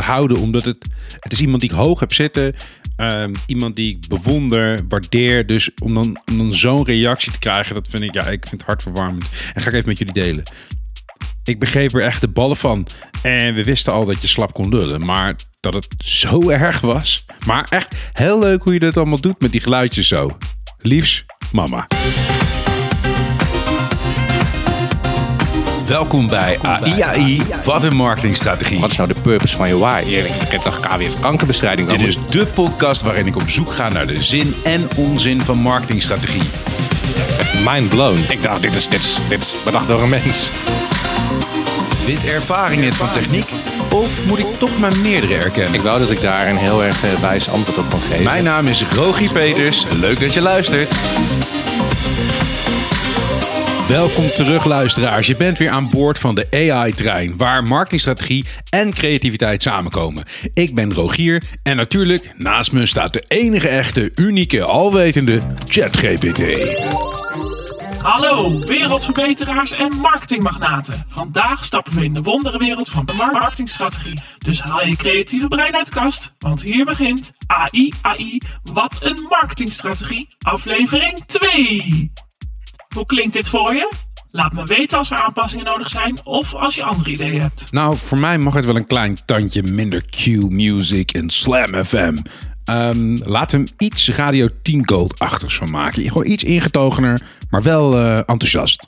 onthouden. Omdat het, het is iemand die ik hoog heb zitten. Ehm, iemand die ik bewonder, waardeer. Dus om dan, dan zo'n reactie te krijgen, dat vind ik, ja, ik vind het hartverwarmend. En ga ik even met jullie delen. Ik begreep er echt de ballen van. En we wisten al dat je slap kon lullen. Maar dat het zo erg was. Maar echt heel leuk hoe je dit allemaal doet met die geluidjes zo. Liefs, mama. Welkom bij AIAI. Wat een marketingstrategie. Wat is nou de purpose van je why? Je kent toch KWF kankerbestrijding? Dit is de podcast waarin ik op zoek ga naar de zin en onzin van marketingstrategie. mind blown. Ik dacht, dit is, dit is, dit is bedacht door een mens. Wint ervaring het van techniek? Of moet ik toch maar meerdere erkennen? Ik wou dat ik daar een heel erg eh, wijs antwoord op kon geven. Mijn naam is Rogie Peters. Leuk dat je luistert. Welkom terug luisteraars. Je bent weer aan boord van de AI-trein, waar marketingstrategie en creativiteit samenkomen. Ik ben Rogier en natuurlijk naast me staat de enige echte, unieke, alwetende ChatGPT. Hallo wereldverbeteraars en marketingmagnaten. Vandaag stappen we in de wonderenwereld van de marketingstrategie. Dus haal je creatieve brein uit de kast, want hier begint AI AI Wat een marketingstrategie, aflevering 2. Hoe klinkt dit voor je? Laat me weten als er aanpassingen nodig zijn of als je andere ideeën hebt. Nou, voor mij mag het wel een klein tandje minder Q-music en Slam FM. Ehm, laat hem iets Radio 10 Gold-achtigs van maken. Gewoon iets ingetogener, maar wel eh, enthousiast.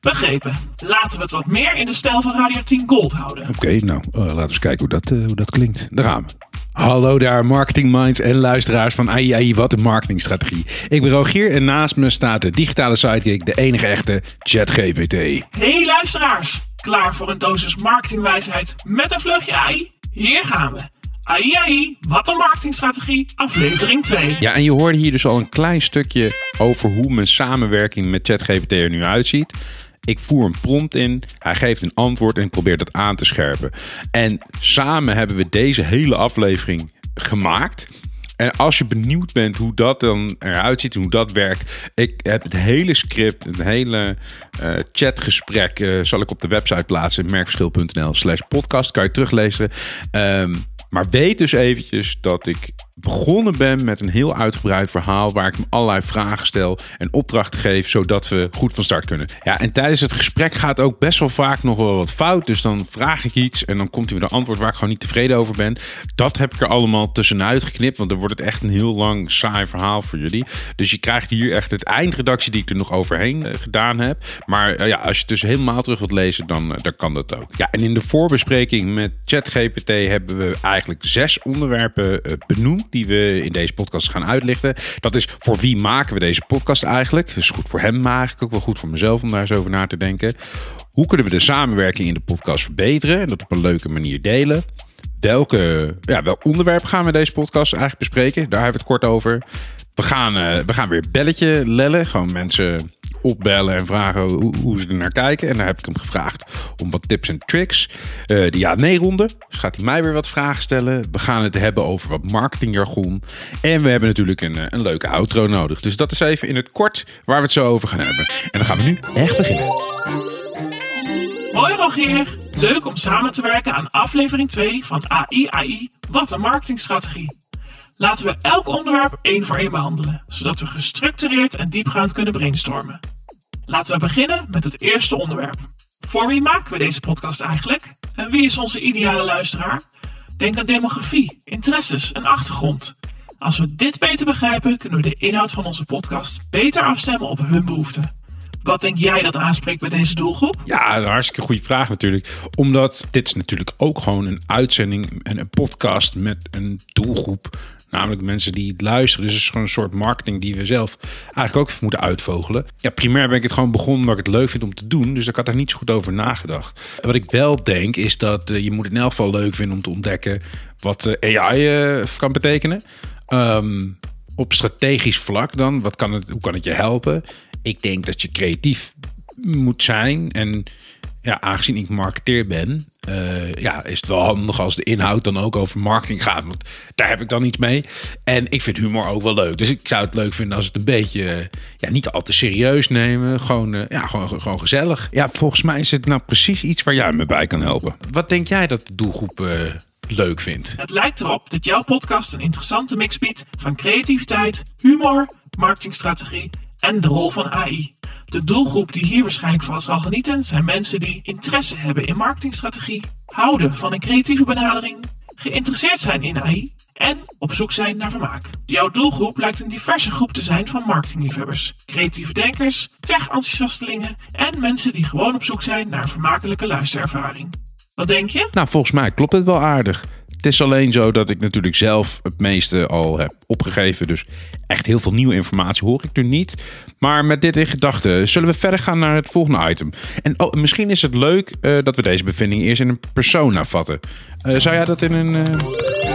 Begrepen. Laten we het wat meer in de stijl van Radio 10 Gold houden. Oké, nou, eh, laten we eens kijken hoe dat, eh, hoe dat klinkt. Daar gaan we. Hallo daar, marketing minds en luisteraars van AI, AI wat een marketingstrategie. Ik ben Rogier en naast me staat de digitale sidekick, de enige echte ChatGPT. Hey luisteraars, klaar voor een dosis marketingwijsheid met een vleugje AI? Hier gaan we. AI, AI, wat een marketingstrategie, aflevering 2. Ja, en je hoorde hier dus al een klein stukje over hoe mijn samenwerking met ChatGPT er nu uitziet. Ik voer een prompt in, hij geeft een antwoord en ik probeer dat aan te scherpen. En samen hebben we deze hele aflevering gemaakt. En als je benieuwd bent hoe dat dan eruit ziet, hoe dat werkt. Ik heb het hele script, het hele uh, chatgesprek uh, zal ik op de website plaatsen. Merkverschil.nl slash podcast. Kan je teruglezen. Um, maar weet dus eventjes dat ik begonnen ben met een heel uitgebreid verhaal waar ik hem allerlei vragen stel en opdrachten geef, zodat we goed van start kunnen. Ja, en tijdens het gesprek gaat ook best wel vaak nog wel wat fout. Dus dan vraag ik iets en dan komt hij met een antwoord waar ik gewoon niet tevreden over ben. Dat heb ik er allemaal tussenuit geknipt, want dan wordt het echt een heel lang saai verhaal voor jullie. Dus je krijgt hier echt het eindredactie die ik er nog overheen uh, gedaan heb. Maar uh, ja, als je het dus helemaal terug wilt lezen, dan, uh, dan kan dat ook. Ja, en in de voorbespreking met ChatGPT hebben we eigenlijk zes onderwerpen benoemd die we in deze podcast gaan uitlichten. Dat is voor wie maken we deze podcast eigenlijk? Dat is goed voor hem, maar eigenlijk ook wel goed voor mezelf om daar eens over na te denken. Hoe kunnen we de samenwerking in de podcast verbeteren en dat op een leuke manier delen? Welke, ja, welk onderwerp gaan we deze podcast eigenlijk bespreken? Daar hebben we het kort over. We gaan, uh, we gaan weer belletje lellen. Gewoon mensen opbellen en vragen hoe, hoe, ze er naar kijken. En daar heb ik hem gevraagd om wat tips en tricks. Uh, de ja-nee-ronde. Dus gaat hij mij weer wat vragen stellen. We gaan het hebben over wat marketingjargon. En we hebben natuurlijk een, eh, een leuke outro nodig. Dus dat is even in het kort waar we het zo over gaan hebben. En dan gaan we nu echt beginnen. Hoi Rogier, leuk om samen te werken aan aflevering 2 van AI AI, wat een marketingstrategie. Laten we elk onderwerp één voor één behandelen, zodat we gestructureerd en diepgaand kunnen brainstormen. Laten we beginnen met het eerste onderwerp. Voor wie maken we deze podcast eigenlijk? En wie is onze ideale luisteraar? Denk aan demografie, interesses en achtergrond. Als we dit beter begrijpen, kunnen we de inhoud van onze podcast beter afstemmen op hun behoeften. Wat denk jij dat aanspreekt bij deze doelgroep? Ja, een hartstikke goede vraag natuurlijk. Omdat dit is natuurlijk ook gewoon een uitzending en een podcast met een doelgroep. Namelijk mensen die het luisteren. Dus het is gewoon een soort marketing die we zelf eigenlijk ook moeten uitvogelen. Ja, primair ben ik het gewoon begonnen omdat ik het leuk vind om te doen. Dus ik had daar niet zo goed over nagedacht. Wat ik wel denk is dat uh, je moet het in elk geval leuk vinden om te ontdekken wat uh, AI uh, kan betekenen. Um, op strategisch vlak dan, wat kan het, hoe kan het je helpen? Ik denk dat je creatief moet zijn. En ja, aangezien ik marketeer ben, uh, ja, is het wel handig als de inhoud dan ook over marketing gaat. Want daar heb ik dan iets mee. En ik vind humor ook wel leuk. Dus ik zou het leuk vinden als het een beetje, ja, niet al te serieus nemen. Gewoon, uh, ja, gewoon, gewoon gezellig. Ja, volgens mij is het nou precies iets waar jij me bij kan helpen. Wat denk jij dat de doelgroep leuk vind. Het lijkt erop dat jouw podcast een interessante mix biedt van creativiteit, humor, marketingstrategie en de rol van AI. De doelgroep die hier waarschijnlijk van zal genieten zijn mensen die interesse hebben in marketingstrategie, houden van een creatieve benadering, geïnteresseerd zijn in AI en op zoek zijn naar vermaak. Jouw doelgroep lijkt een diverse groep te zijn van marketingliefhebbers, creatieve denkers, tech-enthousiastelingen en mensen die gewoon op zoek zijn naar vermakelijke luisterervaring. Wat denk je? Nou, volgens mij klopt het wel aardig. Het is alleen zo dat ik natuurlijk zelf het meeste al heb opgegeven. Dus echt heel veel nieuwe informatie hoor ik nu niet. Maar met dit in gedachten zullen we verder gaan naar het volgende item. En oh, misschien is het leuk eh, dat we deze bevinding eerst in een persona vatten. Eh, zou jij dat in een, eh,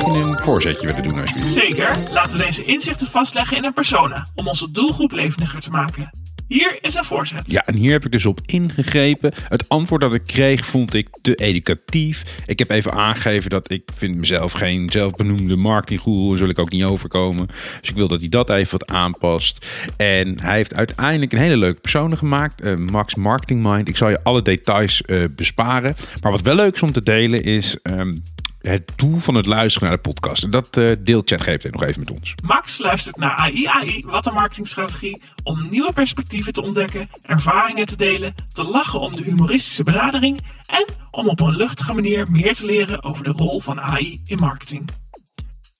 in een voorzetje willen doen, alsjeblieft? Zeker, laten we deze inzichten vastleggen in een persona om onze doelgroep levendiger te maken. Hier is een voorzet. Ja, en hier heb ik dus op ingegrepen. Het antwoord dat ik kreeg vond ik te educatief. Ik heb even aangegeven dat ik vind mezelf geen zelfbenoemde marketinggoeroe. Zul ik ook niet overkomen. Dus ik wil dat hij dat even wat aanpast. En hij heeft uiteindelijk een hele leuke persoon gemaakt. eh, Max Marketing Mind. Ik zal je alle details eh, besparen. Maar wat wel leuk is om te delen is... ehm, het doel van het luisteren naar de podcast. En dat eh, deelt ChatGPT nog even met ons. Max luistert naar AI AI, wat een marketingstrategie, om nieuwe perspectieven te ontdekken, ervaringen te delen, te lachen om de humoristische benadering en om op een luchtige manier meer te leren over de rol van AI in marketing.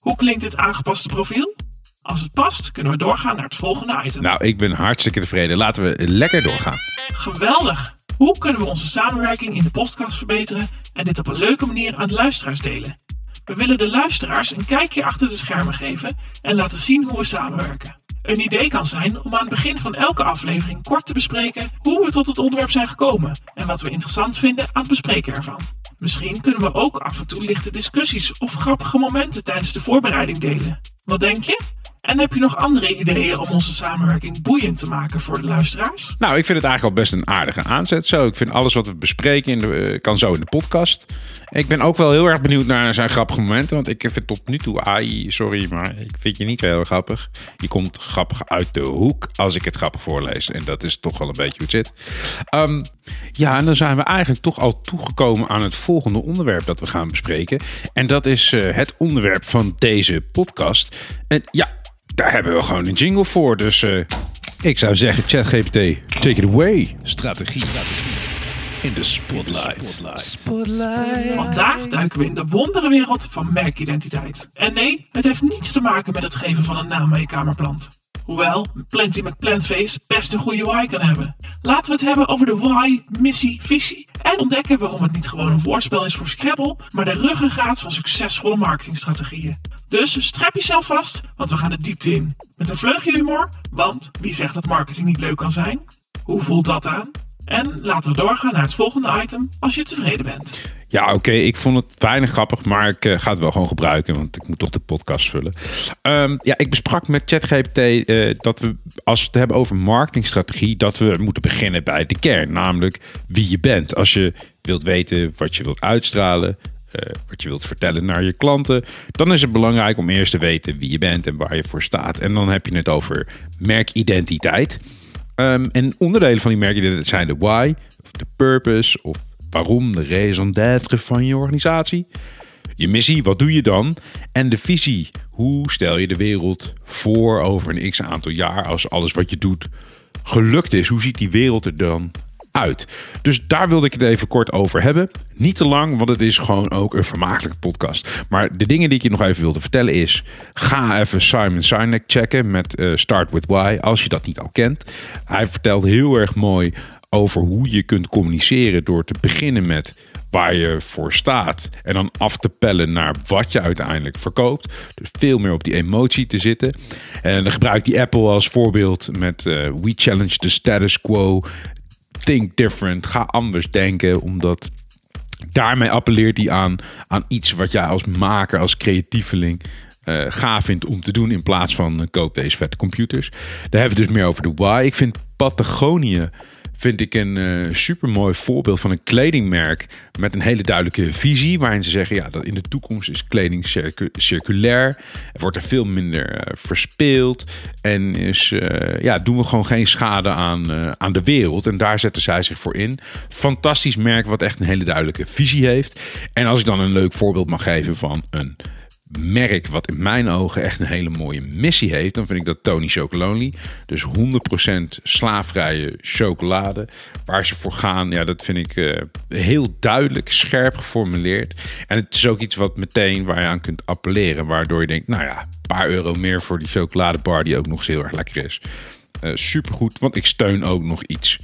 Hoe klinkt dit aangepaste profiel? Als het past, kunnen we doorgaan naar het volgende item. Nou, ik ben hartstikke tevreden. Laten we lekker doorgaan. Geweldig! Hoe kunnen we onze samenwerking in de podcast verbeteren en dit op een leuke manier aan de luisteraars delen? We willen de luisteraars een kijkje achter de schermen geven en laten zien hoe we samenwerken. Een idee kan zijn om aan het begin van elke aflevering kort te bespreken hoe we tot het onderwerp zijn gekomen en wat we interessant vinden aan het bespreken ervan. Misschien kunnen we ook af en toe lichte discussies of grappige momenten tijdens de voorbereiding delen. Wat denk je? En heb je nog andere ideeën om onze samenwerking boeiend te maken voor de luisteraars? Nou, ik vind het eigenlijk al best een aardige aanzet zo. Ik vind alles wat we bespreken in de, eh, kan zo in de podcast. Ik ben ook wel heel erg benieuwd naar zijn grappige momenten. Want ik vind tot nu toe AI, sorry, maar ik vind je niet heel grappig. Je komt grappig uit de hoek als ik het grappig voorlees. En dat is toch wel een beetje hoe het zit. Ehm, ja, en dan zijn we eigenlijk toch al toegekomen aan het volgende onderwerp dat we gaan bespreken. En dat is eh, het onderwerp van deze podcast. En ja, daar hebben we gewoon een jingle voor. Dus eh, ik zou zeggen, ChatGPT, take it away. Strategie. In de spotlight. Vandaag duiken we in de wonderenwereld van merkidentiteit. En nee, het heeft niets te maken met het geven van een naam aan je kamerplant. Hoewel Plenty McPlantface best een goede why kan hebben. Laten we het hebben over de why, missie, visie en ontdekken waarom het niet gewoon een woordspel is voor Scrabble, maar de ruggengraat van succesvolle marketingstrategieën. Dus strap jezelf vast, want we gaan de diepte in. Met een vleugje humor, want wie zegt dat marketing niet leuk kan zijn? Hoe voelt dat aan? En laten we doorgaan naar het volgende item als je tevreden bent. Ja, oké, ik vond het weinig grappig, maar ik eh, ga het wel gewoon gebruiken, want ik moet toch de podcast vullen. Ehm, ja, ik besprak met ChatGPT eh, dat we, als we het hebben over marketingstrategie, dat we moeten beginnen bij de kern, namelijk wie je bent. Als je wilt weten wat je wilt uitstralen, eh, wat je wilt vertellen naar je klanten, dan is het belangrijk om eerst te weten wie je bent en waar je voor staat. En dan heb je het over merkidentiteit. Ehm, en onderdelen van die merkidentiteit zijn de why, of de purpose, of waarom, de raison d'être van je organisatie. Je missie, wat doe je dan? En de visie, hoe stel je de wereld voor over een x aantal jaar als alles wat je doet gelukt is? Hoe ziet die wereld er dan uit? Dus daar wilde ik het even kort over hebben. Niet te lang, want het is gewoon ook een vermakelijke podcast. Maar de dingen die ik je nog even wilde vertellen is... ga even Simon Sinek checken met eh, Start With Why, als je dat niet al kent. Hij vertelt heel erg mooi over hoe je kunt communiceren door te beginnen met waar je voor staat. En dan af te pellen naar wat je uiteindelijk verkoopt. Dus veel meer op die emotie te zitten. En dan gebruikt die Apple als voorbeeld met eh, We challenge the status quo. Think different. Ga anders denken. Omdat daarmee appelleert hij aan, aan iets wat jij als maker, als creatieveling eh gaaf vindt om te doen in plaats van koop deze vette computers. Daar hebben we dus meer over de why. Ik vind Patagonië vind ik een uh, supermooi voorbeeld van een kledingmerk met een hele duidelijke visie. Waarin ze zeggen, ja, dat in de toekomst is kleding circulair. Er wordt er veel minder uh, verspeeld. En is, uh, ja, doen we gewoon geen schade aan, aan de wereld. En daar zetten zij zich voor in. Fantastisch merk wat echt een hele duidelijke visie heeft. En als ik dan een leuk voorbeeld mag geven van een merk wat in mijn ogen echt een hele mooie missie heeft, dan vind ik dat Tony Chocolonely. Dus 100% slaafvrije chocolade. Waar ze voor gaan, ja, dat vind ik uh, heel duidelijk, scherp geformuleerd. En het is ook iets wat meteen waar je aan kunt appelleren. Waardoor je denkt, nou ja, een paar euro meer voor die chocoladebar die ook nog eens heel erg lekker is. Uh, supergoed, want ik steun ook nog iets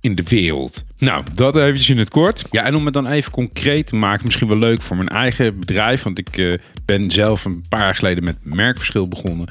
in de wereld. Nou, dat eventjes in het kort. Ja, en om het dan even concreet te maken, misschien wel leuk voor mijn eigen bedrijf. Want ik uh, ben zelf een paar jaar geleden met merkverschil begonnen.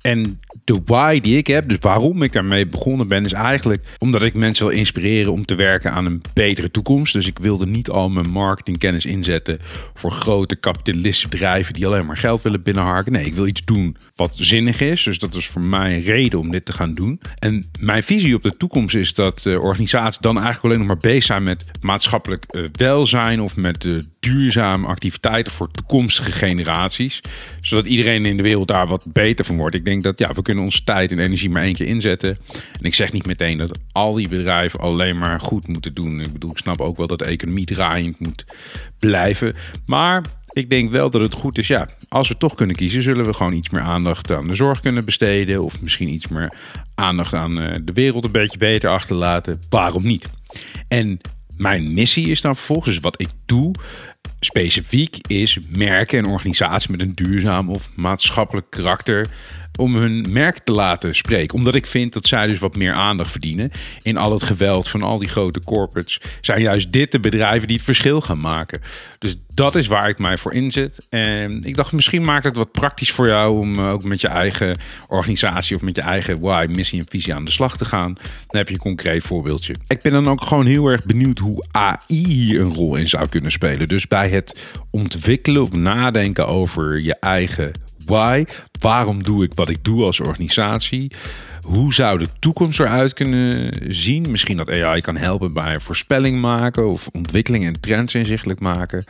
En de why die ik heb, dus waarom ik daarmee begonnen ben, is eigenlijk omdat ik mensen wil inspireren om te werken aan een betere toekomst. Dus ik wilde niet al mijn marketingkennis inzetten voor grote kapitalistische bedrijven die alleen maar geld willen binnenharken. Nee, ik wil iets doen wat zinnig is. Dus dat is voor mij een reden om dit te gaan doen. En mijn visie op de toekomst is dat uh, organisaties dan eigenlijk alleen nog maar bezig zijn met maatschappelijk uh, welzijn of met uh, duurzame activiteiten voor toekomstige generaties. Zodat iedereen in de wereld daar wat beter van wordt. Ik denk dat ja, we kunnen onze tijd en energie maar één keer inzetten. En ik zeg niet meteen dat al die bedrijven alleen maar goed moeten doen. Ik bedoel, ik snap ook wel dat de economie draaiend moet blijven. Maar ik denk wel dat het goed is, ja, als we toch kunnen kiezen, zullen we gewoon iets meer aandacht aan de zorg kunnen besteden. Of misschien iets meer aandacht aan uh, de wereld een beetje beter achterlaten. Waarom niet? En mijn missie is dan vervolgens, dus wat ik doe, specifiek, is merken en organisaties met een duurzaam of maatschappelijk karakter om hun merk te laten spreken. Omdat ik vind dat zij dus wat meer aandacht verdienen. In al het geweld van al die grote corporates zijn juist dit de bedrijven die het verschil gaan maken. Dus dat is waar ik mij voor inzet. En ik dacht, misschien maakt het wat praktisch voor jou om eh, ook met je eigen organisatie of met je eigen why, missie en visie aan de slag te gaan. Dan heb je een concreet voorbeeldje. Ik ben dan ook gewoon heel erg benieuwd hoe AI hier een rol in zou kunnen spelen. Dus bij het ontwikkelen of nadenken over je eigen Waarom doe ik wat ik doe als organisatie? Hoe zou de toekomst eruit kunnen zien? Misschien dat AI kan helpen bij voorspelling maken of ontwikkeling en trends inzichtelijk maken.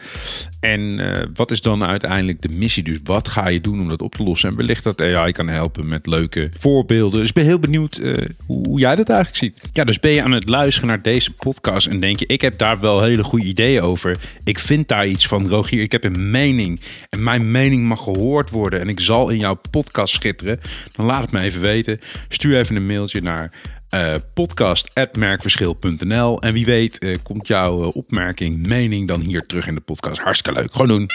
En uh, wat is dan uiteindelijk de missie? Dus wat ga je doen om dat op te lossen? En wellicht dat AI kan helpen met leuke voorbeelden. Dus ik ben heel benieuwd uh, hoe, jij dat eigenlijk ziet. Ja, dus ben je aan het luisteren naar deze podcast en denk je, ik heb daar wel hele goede ideeën over. Ik vind daar iets van, Rogier. Ik heb een mening en mijn mening mag gehoord worden en ik zal in jouw podcast schitteren. Dan laat het me even weten. Stuur even een mailtje naar uh, podcast.merkverschil.nl. En wie weet uh, komt jouw uh, opmerking, mening dan hier terug in de podcast. Hartstikke leuk. Gewoon doen.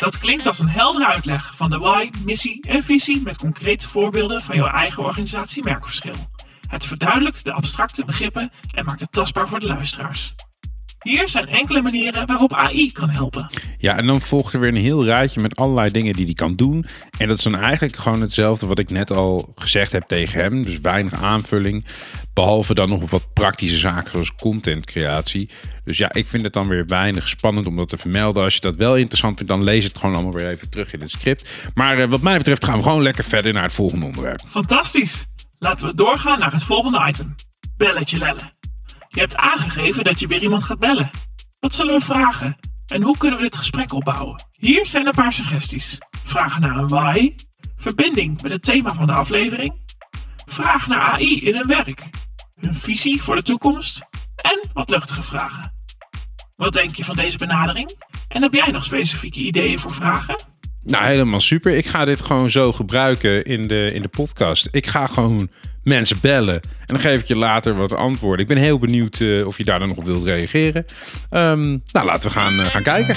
Dat klinkt als een heldere uitleg van de why, missie en visie met concrete voorbeelden van jouw eigen organisatie Merkverschil. Het verduidelijkt de abstracte begrippen en maakt het tastbaar voor de luisteraars. Hier zijn enkele manieren waarop AI kan helpen. Ja, en dan volgt er weer een heel rijtje met allerlei dingen die hij kan doen. En dat is dan eigenlijk gewoon hetzelfde wat ik net al gezegd heb tegen hem. Dus weinig aanvulling. Behalve dan nog wat praktische zaken zoals contentcreatie. Dus ja, ik vind het dan weer weinig spannend om dat te vermelden. Als je dat wel interessant vindt, dan lees het gewoon allemaal weer even terug in het script. Maar uh, wat mij betreft gaan we gewoon lekker verder naar het volgende onderwerp. Fantastisch. Laten we doorgaan naar het volgende item. Belletje lellen. Je hebt aangegeven dat je weer iemand gaat bellen. Wat zullen we vragen? En hoe kunnen we dit gesprek opbouwen? Hier zijn een paar suggesties. Vragen naar een why. Verbinding met het thema van de aflevering. Vraag naar AI in hun werk. Hun visie voor de toekomst. En wat luchtige vragen. Wat denk je van deze benadering? En heb jij nog specifieke ideeën voor vragen? Nou, helemaal super. Ik ga dit gewoon zo gebruiken in de, in de podcast. Ik ga gewoon mensen bellen. En dan geef ik je later wat antwoorden. Ik ben heel benieuwd uh, of je daar dan nog op wilt reageren. Um, nou, laten we gaan, uh, gaan kijken.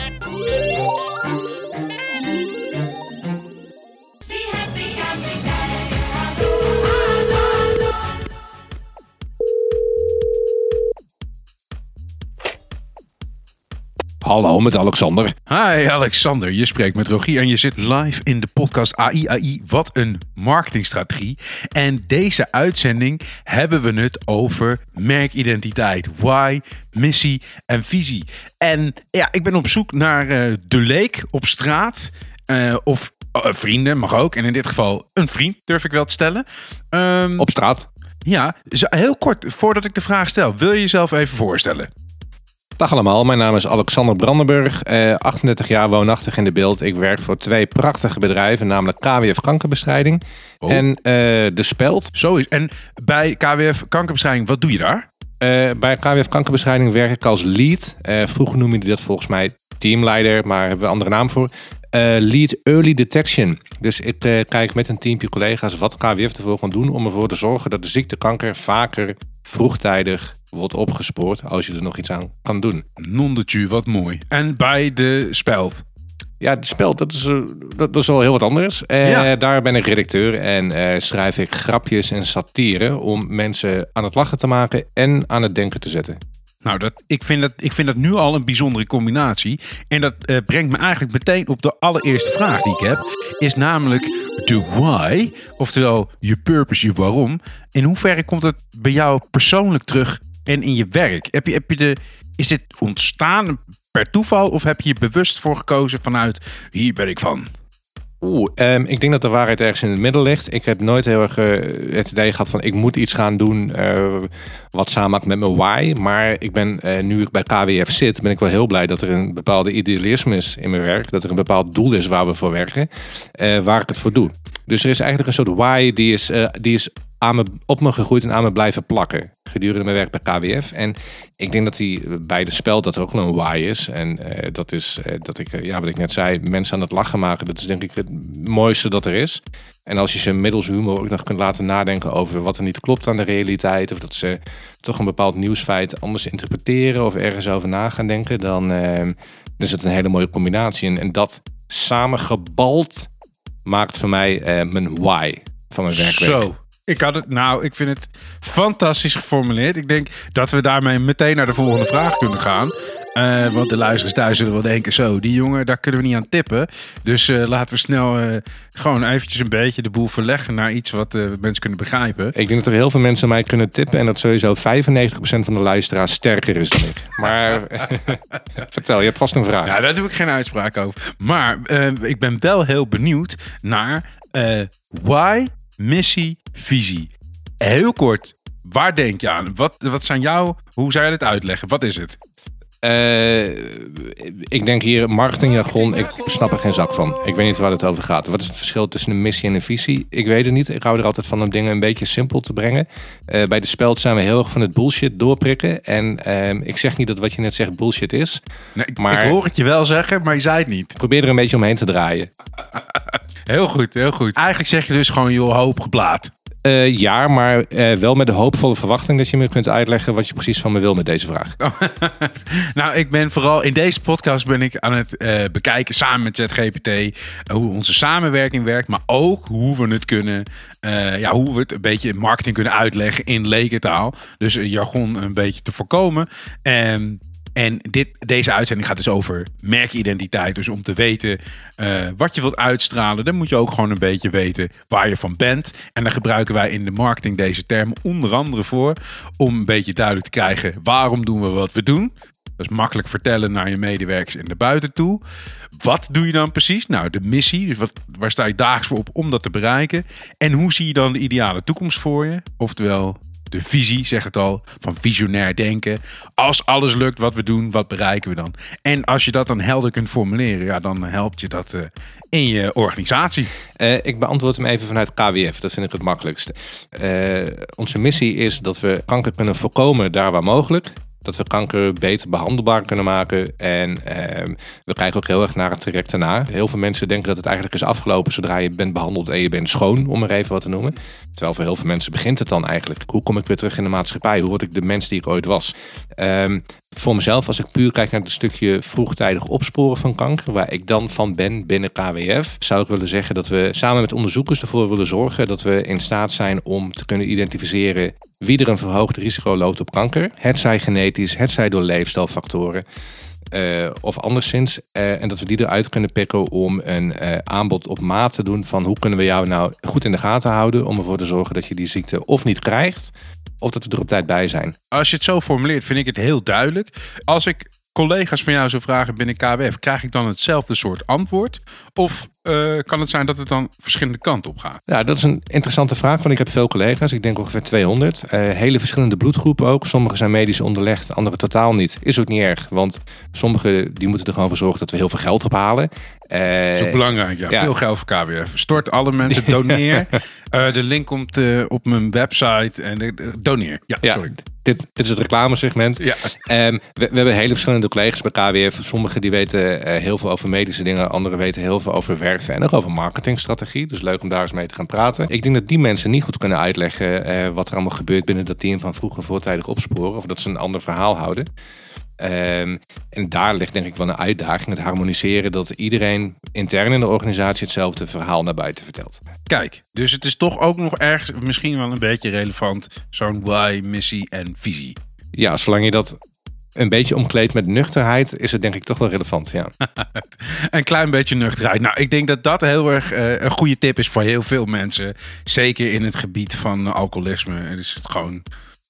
Hallo met Alexander. Hi Alexander, je spreekt met Rogier en je zit live in de podcast AI AI. Wat een marketingstrategie. En deze uitzending hebben we het over merkidentiteit. Why, missie en visie. En ja, ik ben op zoek naar uh, de leek op straat. Uh, of uh, vrienden, mag ook. En in dit geval een vriend, durf ik wel te stellen. Um, op straat. Ja, heel kort, voordat ik de vraag stel, wil je jezelf even voorstellen? Dag allemaal, mijn naam is Alexander Brandenburg, eh, 38 jaar woonachtig in de beeld. Ik werk voor twee prachtige bedrijven, namelijk KWF Kankerbestrijding Oh. en eh, De Speld. Zo is. En bij KWF Kankerbestrijding, wat doe je daar? Eh, bij KWF Kankerbestrijding werk ik als lead. Eh, vroeger noemde je dat volgens mij teamleider, maar hebben we een andere naam voor. Eh, lead Early Detection. Dus ik eh, kijk met een teampje collega's wat KWF ervoor kan doen om ervoor te zorgen dat de ziekte kanker vaker vroegtijdig wordt opgespoord als je er nog iets aan kan doen. Non de tu, wat mooi. En bij de Speld. Ja, het spel, dat is, eh, dat, dat is wel heel wat anders. Ja. Daar ben ik redacteur en schrijf ik grapjes en satire om mensen aan het lachen te maken en aan het denken te zetten. Nou, dat, ik, vind dat, ik vind dat nu al een bijzondere combinatie. En dat eh, brengt me eigenlijk meteen op de allereerste vraag die ik heb. Is namelijk de why, oftewel je purpose, je waarom. In hoeverre komt het bij jou persoonlijk terug en in je werk? Heb je, heb je de, is dit ontstaan per toeval of heb je er bewust voor gekozen vanuit hier ben ik van? Ehm, ik denk dat de waarheid ergens in het midden ligt. Ik heb nooit heel erg eh, het idee gehad van ik moet iets gaan doen eh, wat samenhangt met mijn why. Maar ik ben, eh, nu ik bij KWF zit, ben ik wel heel blij dat er een bepaalde idealisme is in mijn werk. Dat er een bepaald doel is waar we voor werken, waar ik het voor doe. Dus er is eigenlijk een soort why die is, die is aan op me gegroeid en aan me blijven plakken gedurende mijn werk bij KWF. En ik denk dat die bij de spel dat er ook een why is. En eh, dat is eh, dat ik, eh, ja, wat ik net zei, mensen aan het lachen maken. Dat is denk ik het mooiste dat er is. En als je ze middels humor ook nog kunt laten nadenken over wat er niet klopt aan de realiteit. Of dat ze toch een bepaald nieuwsfeit anders interpreteren of ergens over na gaan denken. Dan, eh, dan is het een hele mooie combinatie. En, en dat samengebald maakt voor mij eh, mijn why van mijn werkweek. Zo. Ik had het, nou, ik vind het fantastisch geformuleerd. Ik denk dat we daarmee meteen naar de volgende vraag kunnen gaan. Eh, want de luisteraars thuis zullen wel denken: zo, die jongen, daar kunnen we niet aan tippen. Dus eh, laten we snel eh, gewoon eventjes een beetje de boel verleggen naar iets wat mensen kunnen begrijpen. Ik denk dat er heel veel mensen mij kunnen tippen. En dat sowieso 95% van de luisteraars sterker is dan ik. Maar vertel, je hebt vast een vraag. Ja, daar doe ik geen uitspraak over. Maar ik ben wel heel benieuwd naar why, missie, visie. Heel kort, waar denk je aan? Wat, wat zijn jouw, hoe zou je dit uitleggen? Wat is het? Eh, ik denk hier marketingjargon, ik snap er geen zak van. Ik weet niet waar het over gaat. Wat is het verschil tussen een missie en een visie? Ik weet het niet. Ik hou er altijd van om dingen een beetje simpel te brengen. Eh, bij de speld zijn we heel erg van het bullshit doorprikken. En ehm, ik zeg niet dat wat je net zegt bullshit is. Nee, ik, Maar- ik hoor het je wel zeggen, maar je zei het niet. Probeer er een beetje omheen te draaien. Heel goed, heel goed. Eigenlijk zeg je dus gewoon, joh, hoop geblaad. Eh, ja, maar eh, wel met de hoopvolle verwachting dat je me kunt uitleggen wat je precies van me wil met deze vraag. nou, ik ben vooral in deze podcast ben ik aan het eh, bekijken samen met ChatGPT hoe onze samenwerking werkt, maar ook hoe we het kunnen, ja, hoe we het een beetje in marketing kunnen uitleggen in lekentaal. Dus jargon een beetje te voorkomen. En en dit, deze uitzending gaat dus over merkidentiteit. Dus om te weten eh, wat je wilt uitstralen, dan moet je ook gewoon een beetje weten waar je van bent. En daar gebruiken wij in de marketing deze termen onder andere voor. Om een beetje duidelijk te krijgen waarom doen we wat we doen. Dat is makkelijk vertellen naar je medewerkers en naar buiten toe. Wat doe je dan precies? Nou, de missie. Dus wat, waar sta je dagelijks voor op om dat te bereiken? En hoe zie je dan de ideale toekomst voor je? Oftewel, de visie, zeg het al, van visionair denken. Als alles lukt wat we doen, wat bereiken we dan? En als je dat dan helder kunt formuleren, ja, dan helpt je dat eh, in je organisatie. Eh, ik beantwoord hem even vanuit KWF. Dat vind ik het makkelijkste. Eh, onze missie is dat we kanker kunnen voorkomen daar waar mogelijk. Dat we kanker beter behandelbaar kunnen maken. En ehm, we kijken ook heel erg naar het traject daarna. Heel veel mensen denken dat het eigenlijk is afgelopen zodra je bent behandeld en je bent schoon, om er even wat te noemen. Terwijl voor heel veel mensen begint het dan eigenlijk. Hoe kom ik weer terug in de maatschappij? Hoe word ik de mens die ik ooit was? Ehm, voor mezelf, als ik puur kijk naar het stukje vroegtijdig opsporen van kanker, waar ik dan van ben binnen KWF, zou ik willen zeggen dat we samen met onderzoekers ervoor willen zorgen dat we in staat zijn om te kunnen identificeren wie er een verhoogd risico loopt op kanker. Het zij genetisch, het zij door leefstijlfactoren. eh, of anderszins. eh, en dat we die eruit kunnen pikken om een eh, aanbod op maat te doen van hoe kunnen we jou nou goed in de gaten houden om ervoor te zorgen dat je die ziekte of niet krijgt, of dat we er op tijd bij zijn. Als je het zo formuleert, vind ik het heel duidelijk. Als ik collega's van jou zou vragen binnen KWF, krijg ik dan hetzelfde soort antwoord? Of eh, kan het zijn dat het dan verschillende kanten op gaat? Ja, dat is een interessante vraag, want ik heb veel collega's. Ik denk ongeveer 200. Eh, hele verschillende bloedgroepen ook. Sommige zijn medisch onderlegd, andere totaal niet. Is ook niet erg, want sommigen die moeten er gewoon voor zorgen dat we heel veel geld ophalen. Uh, dat is ook belangrijk, ja. ja. Veel geld voor KWF. Stort alle mensen, doneer. uh, de link komt uh, op mijn website. En doneer. Ja, ja, sorry. Dit, dit is het reclamesegment. Ja. Um, we, we, hebben hele verschillende collega's bij KWF. Sommigen die weten heel veel over medische dingen. Anderen weten heel veel over werven en nog over marketingstrategie. Dus leuk om daar eens mee te gaan praten. Ik denk dat die mensen niet goed kunnen uitleggen wat er allemaal gebeurt binnen dat team van vroege voortijdig opsporen. Of dat ze een ander verhaal houden. Um, en daar ligt denk ik wel een uitdaging, het harmoniseren dat iedereen intern in de organisatie hetzelfde verhaal naar buiten vertelt. Kijk, dus het is toch ook nog ergens misschien wel een beetje relevant, zo'n why, missie en visie. Ja, zolang je dat een beetje omkleedt met nuchterheid, is het denk ik toch wel relevant, ja. een klein beetje nuchterheid. Nou, ik denk dat dat heel erg uh, een goede tip is voor heel veel mensen. Zeker in het gebied van alcoholisme. Het is het gewoon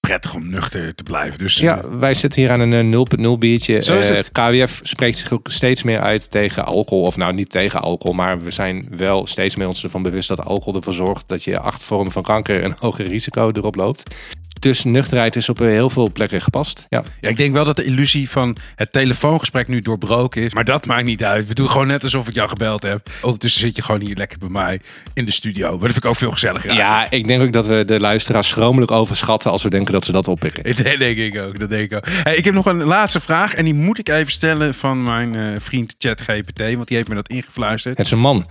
prettig om nuchter te blijven. Dus, ja, wij zitten hier aan een 0.0 biertje. Zo is het. Uh, KWF spreekt zich ook steeds meer uit tegen alcohol. Of nou, niet tegen alcohol, maar we zijn wel steeds meer ons ervan bewust dat alcohol ervoor zorgt dat je acht vormen van kanker een hoger risico erop loopt. Dus nuchterheid is op heel veel plekken gepast. Ja. ja, ik denk wel dat de illusie van het telefoongesprek nu doorbroken is. Maar dat maakt niet uit. We doen gewoon net alsof ik jou gebeld heb. Ondertussen zit je gewoon hier lekker bij mij in de studio. Maar dat vind ik ook veel gezelliger. Ja, ik denk ook dat we de luisteraars schromelijk overschatten als we denken dat ze dat oppikken. Dat denk ik ook. Dat denk ik ook. Hey, ik heb nog een laatste vraag en die moet ik even stellen van mijn uh, vriend ChatGPT, want die heeft me dat ingefluisterd. Het is een man.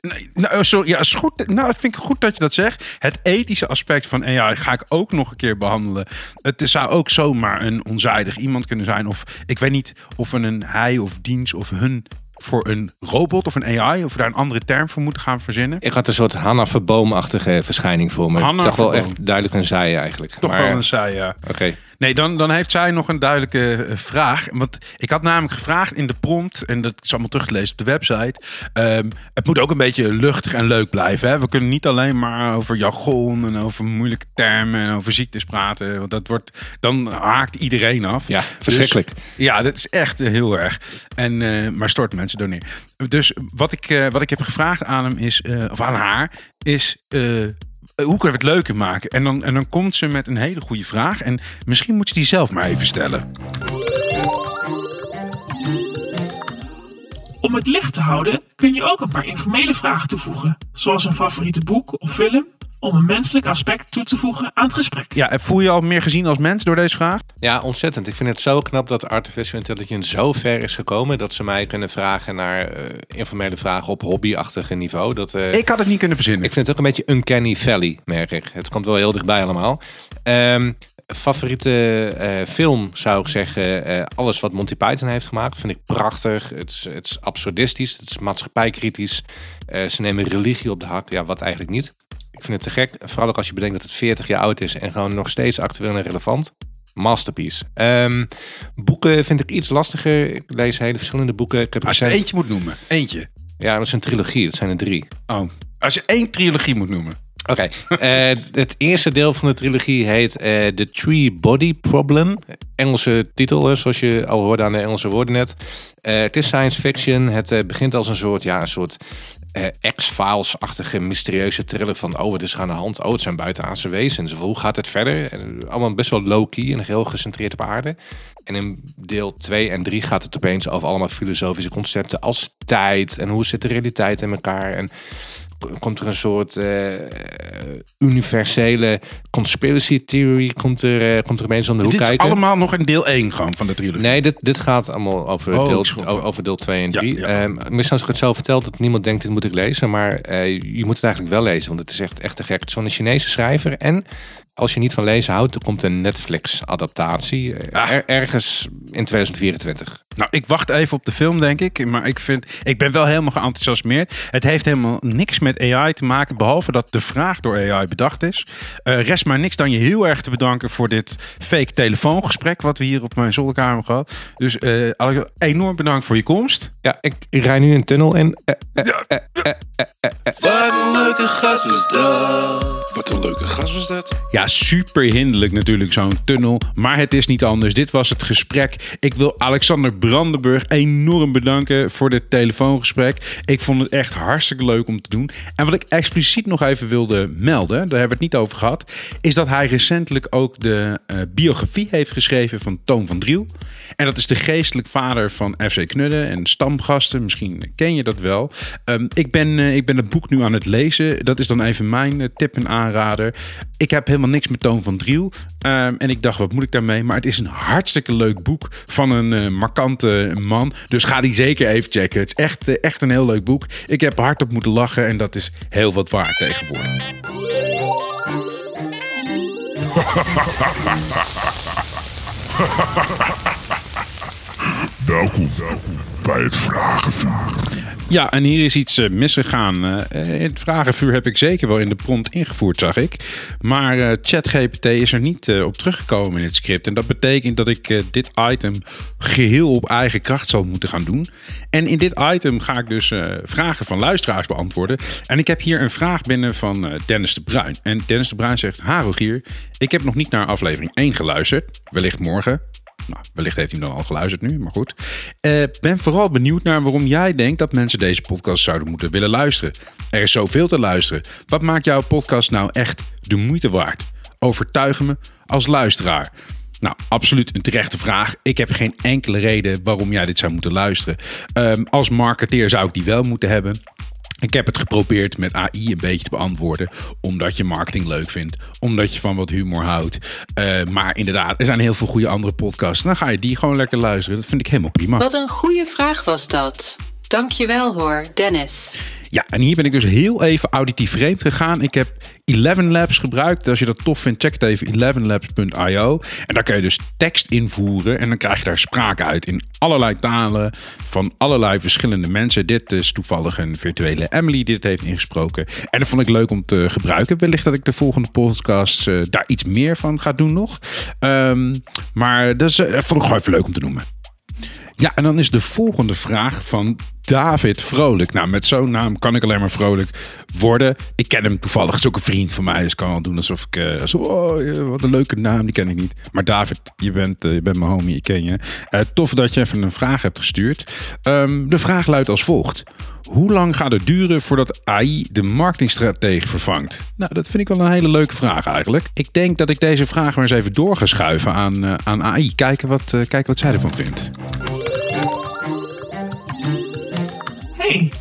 Nee, nou, sorry, ja, is goed. Nou, vind ik goed dat je dat zegt. Het ethische aspect van AI ga ik ook nog een keer behandelen. Het zou ook zomaar een onzijdig iemand kunnen zijn. Of ik weet niet of we een hij of dienst of hun voor een robot of een AI, of we daar een andere term voor moeten gaan verzinnen. Ik had een soort Hanna Verboom-achtige verschijning voor me. Hanna Toch wel Verboom. echt duidelijk een zij eigenlijk. Toch Maar- wel een zij, ja. Oké. Nee, dan, dan heeft zij nog een duidelijke eh, vraag. Want ik had namelijk gevraagd in de prompt, en dat is allemaal teruggelezen op de website. ehm, het moet ook een beetje luchtig en leuk blijven. Hè? We kunnen niet alleen maar over jargon en over moeilijke termen en over ziektes praten. Want dat wordt, dan haakt iedereen af. Ja, verschrikkelijk. Dus, ja, dat is echt heel erg. En, eh, maar stort mensen Dus wat ik, eh, wat ik heb gevraagd aan hem is, eh, of aan haar, is. eh, hoe kunnen we het leuker maken? En dan, en dan komt ze met een hele goede vraag. En misschien moet je die zelf maar even stellen. Om het licht te houden kun je ook een paar informele vragen toevoegen, zoals een favoriete boek of film, om een menselijk aspect toe te voegen aan het gesprek. Ja, voel je je al meer gezien als mens door deze vraag? Ja, ontzettend. Ik vind het zo knap dat artificial intelligence zo ver is gekomen dat ze mij kunnen vragen naar eh, informele vragen op hobbyachtige niveau. Dat, eh, Ik had het niet kunnen verzinnen. Ik vind het ook een beetje uncanny valley, merk ik. Het komt wel heel dichtbij allemaal. Ehm, favoriete eh, film zou ik zeggen, eh, alles wat Monty Python heeft gemaakt, vind ik prachtig. Het is, het is absurdistisch, het is maatschappijkritisch. Eh, ze nemen religie op de hak, ja, wat eigenlijk niet. Ik vind het te gek, vooral ook als je bedenkt dat het 40 jaar oud is en gewoon nog steeds actueel en relevant. Masterpiece. Ehm, boeken vind ik iets lastiger. Ik lees hele verschillende boeken. Ik heb Als je recent- eentje moet noemen. Eentje. Ja, dat is een trilogie. Dat zijn er drie. Oh. Als je één trilogie moet noemen. Oké, eh, het eerste deel van de trilogie heet eh The Tree Body Problem. Engelse titel, zoals je al hoorde aan de Engelse woorden net. Eh, het is science fiction. Het begint als een soort, ja, een soort eh, X-Files-achtige mysterieuze thriller van... oh, wat is aan de hand? Oh, het zijn buitenaardse wezens. Hoe gaat het verder? En, allemaal best wel low-key en heel gecentreerd op aarde. En in deel 2 en 3 gaat het opeens over allemaal filosofische concepten als tijd... en hoe zit de realiteit in elkaar... En, komt er een soort eh, universele conspiracy theory komt er, eh, komt er opeens om de hoek Dit is kijken. allemaal nog in deel 1 gewoon van de trilogie. Nee, dit, dit gaat allemaal over, Oh, deel, over deel 2 en Ja, 3. ja. Ehm, misschien als ik het zo vertel dat niemand denkt, dit moet ik lezen. Maar eh, je moet het eigenlijk wel lezen, want het is echt, echt te gek. Het is van een Chinese schrijver. En als je niet van lezen houdt, er komt een Netflix-adaptatie. Ah. er- ergens in 2024. Nou, ik wacht even op de film, denk ik. Maar ik, vind, ik ben wel helemaal geenthousiasmeerd. Het heeft helemaal niks met AI te maken. Behalve dat de vraag door AI bedacht is. Eh, rest maar niks dan je heel erg te bedanken voor dit fake telefoongesprek. Wat we hier op mijn zolderkamer hebben gehad. Dus eh, Alex, enorm bedankt voor je komst. Ja, ik, ik rij nu een tunnel in. Eh, Ja. Wat een leuke gast was dat. Wat een leuke gast was dat. Ja, super hinderlijk natuurlijk zo'n tunnel. Maar het is niet anders. Dit was het gesprek. Ik wil Alexander Brandenburg enorm bedanken voor dit telefoongesprek. Ik vond het echt hartstikke leuk om te doen. En wat ik expliciet nog even wilde melden, daar hebben we het niet over gehad, is dat hij recentelijk ook de eh, biografie heeft geschreven van Toon van Driel. En dat is de geestelijk vader van FC Knudden en stamgasten. Misschien ken je dat wel. Ehm, ik, ben, eh, ik ben het boek nu aan het lezen. Dat is dan even mijn eh, tip en aanrader. Ik heb helemaal niks met Toon van Driel. Ehm, en ik dacht, wat moet ik daarmee? Maar het is een hartstikke leuk boek van een eh, man. Dus ga die zeker even checken. Het is echt, echt een heel leuk boek. Ik heb hardop moeten lachen en dat is heel wat waard tegenwoordig. Welkom bij het Vragenvuur. Ja, en hier is iets uh, misgegaan. Uh, het vragenvuur heb ik zeker wel in de prompt ingevoerd, zag ik. Maar uh, ChatGPT is er niet op teruggekomen in het script. En dat betekent dat ik dit item geheel op eigen kracht zal moeten gaan doen. En in dit item ga ik dus vragen van luisteraars beantwoorden. En ik heb hier een vraag binnen van Dennis de Bruin. En Dennis de Bruin zegt: Ha, Rogier, ik heb nog niet naar aflevering 1 geluisterd. Wellicht morgen. Nou, wellicht heeft hij dan al geluisterd nu, maar goed. Uh, ben vooral benieuwd naar waarom jij denkt dat mensen deze podcast zouden moeten willen luisteren. Er is zoveel te luisteren. Wat maakt jouw podcast nou echt de moeite waard? Overtuig me als luisteraar. Nou, absoluut een terechte vraag. Ik heb geen enkele reden waarom jij dit zou moeten luisteren. Um, als marketeer zou ik die wel moeten hebben. Ik heb het geprobeerd met AI een beetje te beantwoorden. Omdat je marketing leuk vindt. Omdat je van wat humor houdt. Uh, maar inderdaad, er zijn heel veel goede andere podcasts. Dan ga je die gewoon lekker luisteren. Dat vind ik helemaal prima. Wat een goede vraag was dat. Dankjewel hoor, Dennis. Ja, en hier ben ik dus heel even auditief vreemd gegaan. Ik heb 11 Labs gebruikt. Als je dat tof vindt, check het even 11labs.io. En daar kun je dus tekst invoeren en dan krijg je daar spraak uit in allerlei talen van allerlei verschillende mensen. Dit is toevallig een virtuele Emily die het heeft ingesproken. En dat vond ik leuk om te gebruiken. Wellicht dat ik de volgende podcast uh, daar iets meer van ga doen nog. Um, maar dat, is, uh, vond ik gewoon even leuk om te noemen. Ja, en dan is de volgende vraag van David Vrolijk. Nou, met zo'n naam kan ik alleen maar vrolijk worden. Ik ken hem toevallig, is ook een vriend van mij. Dus kan wel doen alsof ik... Zo, oh, wat een leuke naam, die ken ik niet. Maar David, je bent, uh, je bent mijn homie, ik ken je. Uh, tof dat je even een vraag hebt gestuurd. Um, de vraag luidt als volgt. Hoe lang gaat het duren voordat AI de marketingstrategie vervangt? Nou, dat vind ik wel een hele leuke vraag eigenlijk. Ik denk dat ik deze vraag maar eens even door ga schuiven aan, aan AI. Kijken wat, kijken wat zij ervan vindt.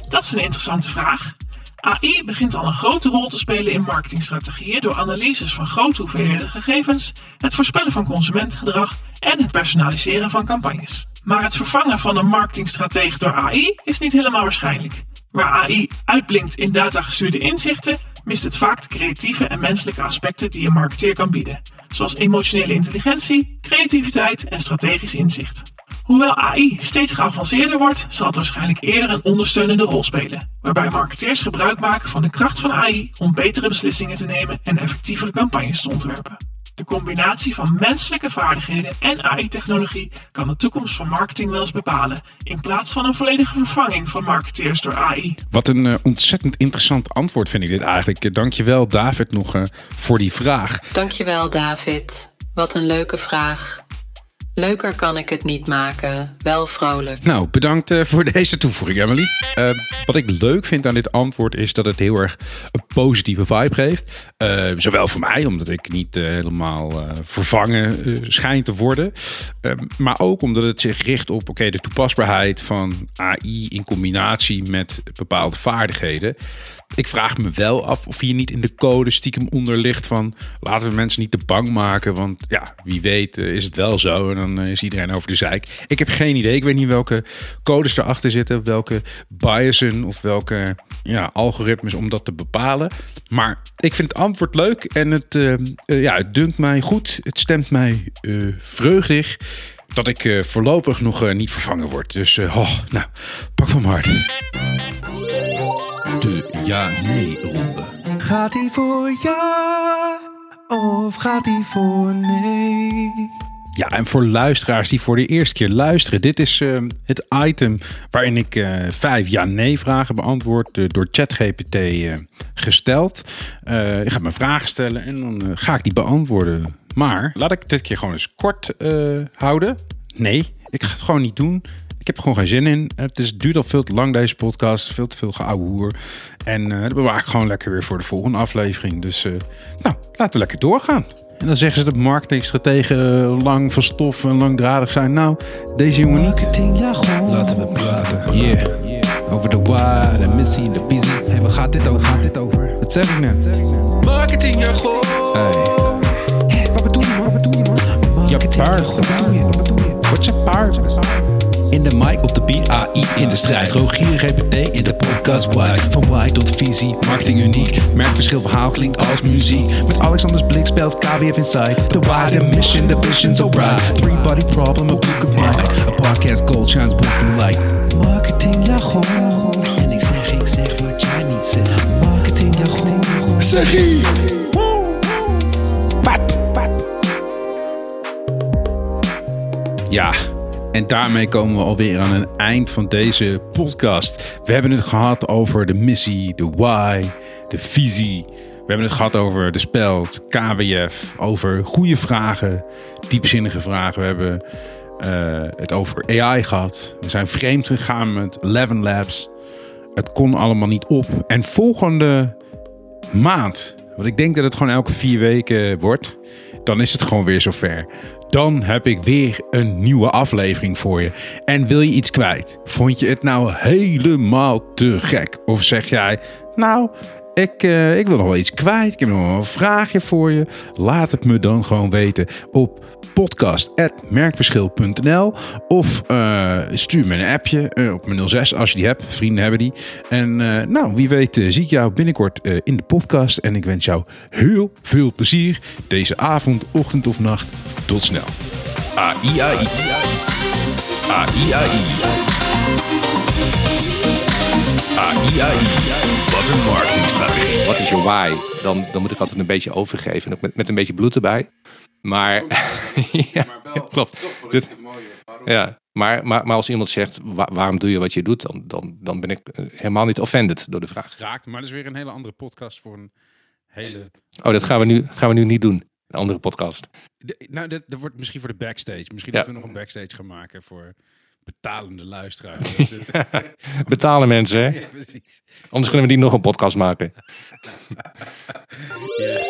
Dat is een interessante vraag. AI begint al een grote rol te spelen in marketingstrategieën door analyses van grote hoeveelheden gegevens, het voorspellen van consumentengedrag en het personaliseren van campagnes. Maar het vervangen van een marketingstratege door AI is niet helemaal waarschijnlijk. Waar AI uitblinkt in datagestuurde inzichten, mist het vaak de creatieve en menselijke aspecten die een marketeer kan bieden, zoals emotionele intelligentie, creativiteit en strategisch inzicht. Hoewel AI steeds geavanceerder wordt, zal het waarschijnlijk eerder een ondersteunende rol spelen, waarbij marketeers gebruik maken van de kracht van AI om betere beslissingen te nemen en effectievere campagnes te ontwerpen. De combinatie van menselijke vaardigheden en AI-technologie kan de toekomst van marketing wel eens bepalen, in plaats van een volledige vervanging van marketeers door AI. Wat een uh, ontzettend interessant antwoord vind ik dit eigenlijk. Dankjewel David nog uh, voor die vraag. Dankjewel David. Wat een leuke vraag. Leuker kan ik het niet maken. Wel vrolijk. Nou, bedankt uh, voor deze toevoeging, Emily. Uh, wat ik leuk vind aan dit antwoord is dat het heel erg een positieve vibe geeft. Uh, zowel voor mij, omdat ik niet helemaal vervangen schijn te worden. maar ook omdat het zich richt op okay, de toepasbaarheid van AI in combinatie met bepaalde vaardigheden. Ik vraag me wel af of hier niet in de code stiekem onder ligt van laten we mensen niet te bang maken. Want ja, wie weet is het wel zo en dan is iedereen over de zeik. Ik heb geen idee. Ik weet niet welke codes erachter zitten, welke biasen of welke ja, algoritmes om dat te bepalen. Maar ik vind het antwoord leuk en het, uh, ja, het dunkt mij goed. Het stemt mij vreugdig dat ik voorlopig nog niet vervangen word. Dus oh, nou, pak van hart de ja-nee-ronde. Gaat hij voor ja of gaat hij voor nee? Ja, en voor luisteraars die voor de eerste keer luisteren, dit is eh, het item waarin ik eh, vijf ja-nee vragen beantwoord eh, door ChatGPT eh, gesteld. Eh, ik ga mijn vragen stellen en dan ga ik die beantwoorden. Maar laat ik dit keer gewoon eens kort eh, houden. Nee, ik ga het gewoon niet doen. Ik heb er gewoon geen zin in. Het, is, duurt al veel te lang deze podcast. Veel te veel geouwe hoer. En eh dat bewaar ik gewoon lekker weer voor de volgende aflevering. Dus eh, nou, laten we lekker doorgaan. En dan zeggen ze dat marketingstrategen lang van stof en langdradig zijn. Nou, deze jongen niet. Laten we praten. Yeah. Over de why, de missie, de busy. Hey, waar gaat dit over? Gaat dit over? Wat zeg ik net? Marketingjargon. Hey. Wat bedoel je, man? Wat bedoel je, man? Je paard. Wat bedoel je? Wat bedoel je? Wat is je paard? In de mic, op de beat, AI in de strijd. Rogier GPT in de podcast Why. Van why tot visie, marketing uniek. Merkverschil, verhaal klinkt als muziek. Met Alexanders blik speelt KWF Inside. The why, the mission, the vision so bright. Three body problem, a book of mind. A podcast gold shines wisdom light. Marketing jargon. En ik zeg, ik zeg wat jij niet zegt. Marketing jargon. Zeg ie. Ja, en daarmee komen we alweer aan het eind van deze podcast. We hebben het gehad over de missie, de why, de visie. We hebben het gehad over de speld, KWF, over goede vragen, diepzinnige vragen. We hebben eh, het over AI gehad. We zijn vreemd gegaan met Eleven Labs. Het kon allemaal niet op. En volgende maand, want ik denk dat het gewoon elke vier weken wordt, dan is het gewoon weer zover. Dan heb ik weer een nieuwe aflevering voor je. En wil je iets kwijt? Vond je het nou helemaal te gek? Of zeg jij, nou, ik, eh, ik wil nog wel iets kwijt. Ik heb nog wel een vraagje voor je. Laat het me dan gewoon weten op podcast.merkverschil.nl of eh, stuur me een appje eh, op mijn 06 als je die hebt. Vrienden hebben die. En nou, wie weet zie ik jou binnenkort in de podcast. En ik wens jou heel veel plezier deze avond, ochtend of nacht. Tot snel. Wat een marketingstrategie. Wat is je why? Dan, dan moet ik altijd een beetje overgeven. En ook met, met een beetje bloed erbij. Maar, ja, klopt. Dit- ja, maar, maar, maar als iemand zegt, "Wa- waarom doe je wat je doet? Dan, dan, dan ben ik eh, helemaal niet offended door de vraag. Raakt, maar dat is weer een hele andere podcast voor een hele... Oh, dat gaan we nu, gaan we nu niet doen. Een andere podcast. De- nou, dat, dat wordt misschien voor de backstage. Misschien Ja. dat we nog een backstage gaan maken voor betalende luisteraars. Betalen mensen, hè? ja, precies. Anders kunnen we die nog een podcast maken. Yes.